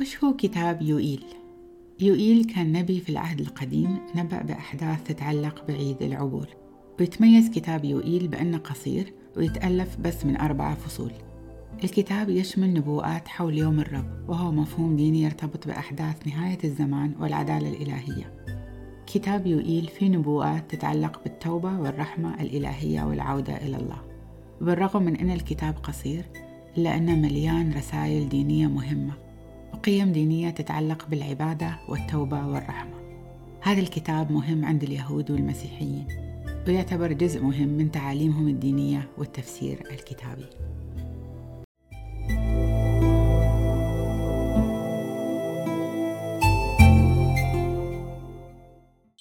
وش هو كتاب يوئيل؟ يوئيل كان نبي في العهد القديم نبأ بأحداث تتعلق بعيد العبور. ويتميز كتاب يوئيل بأنه قصير ويتألف بس من أربعة فصول. الكتاب يشمل نبوءات حول يوم الرب وهو مفهوم ديني يرتبط بأحداث نهاية الزمان والعدالة الإلهية. كتاب يوئيل فيه نبوءات تتعلق بالتوبة والرحمة الإلهية والعودة إلى الله. بالرغم من أن الكتاب قصير إلا أنه مليان رسائل دينية مهمة. وقيم دينية تتعلق بالعبادة والتوبة والرحمة. هذا الكتاب مهم عند اليهود والمسيحيين ويعتبر جزء مهم من تعاليمهم الدينية والتفسير الكتابي.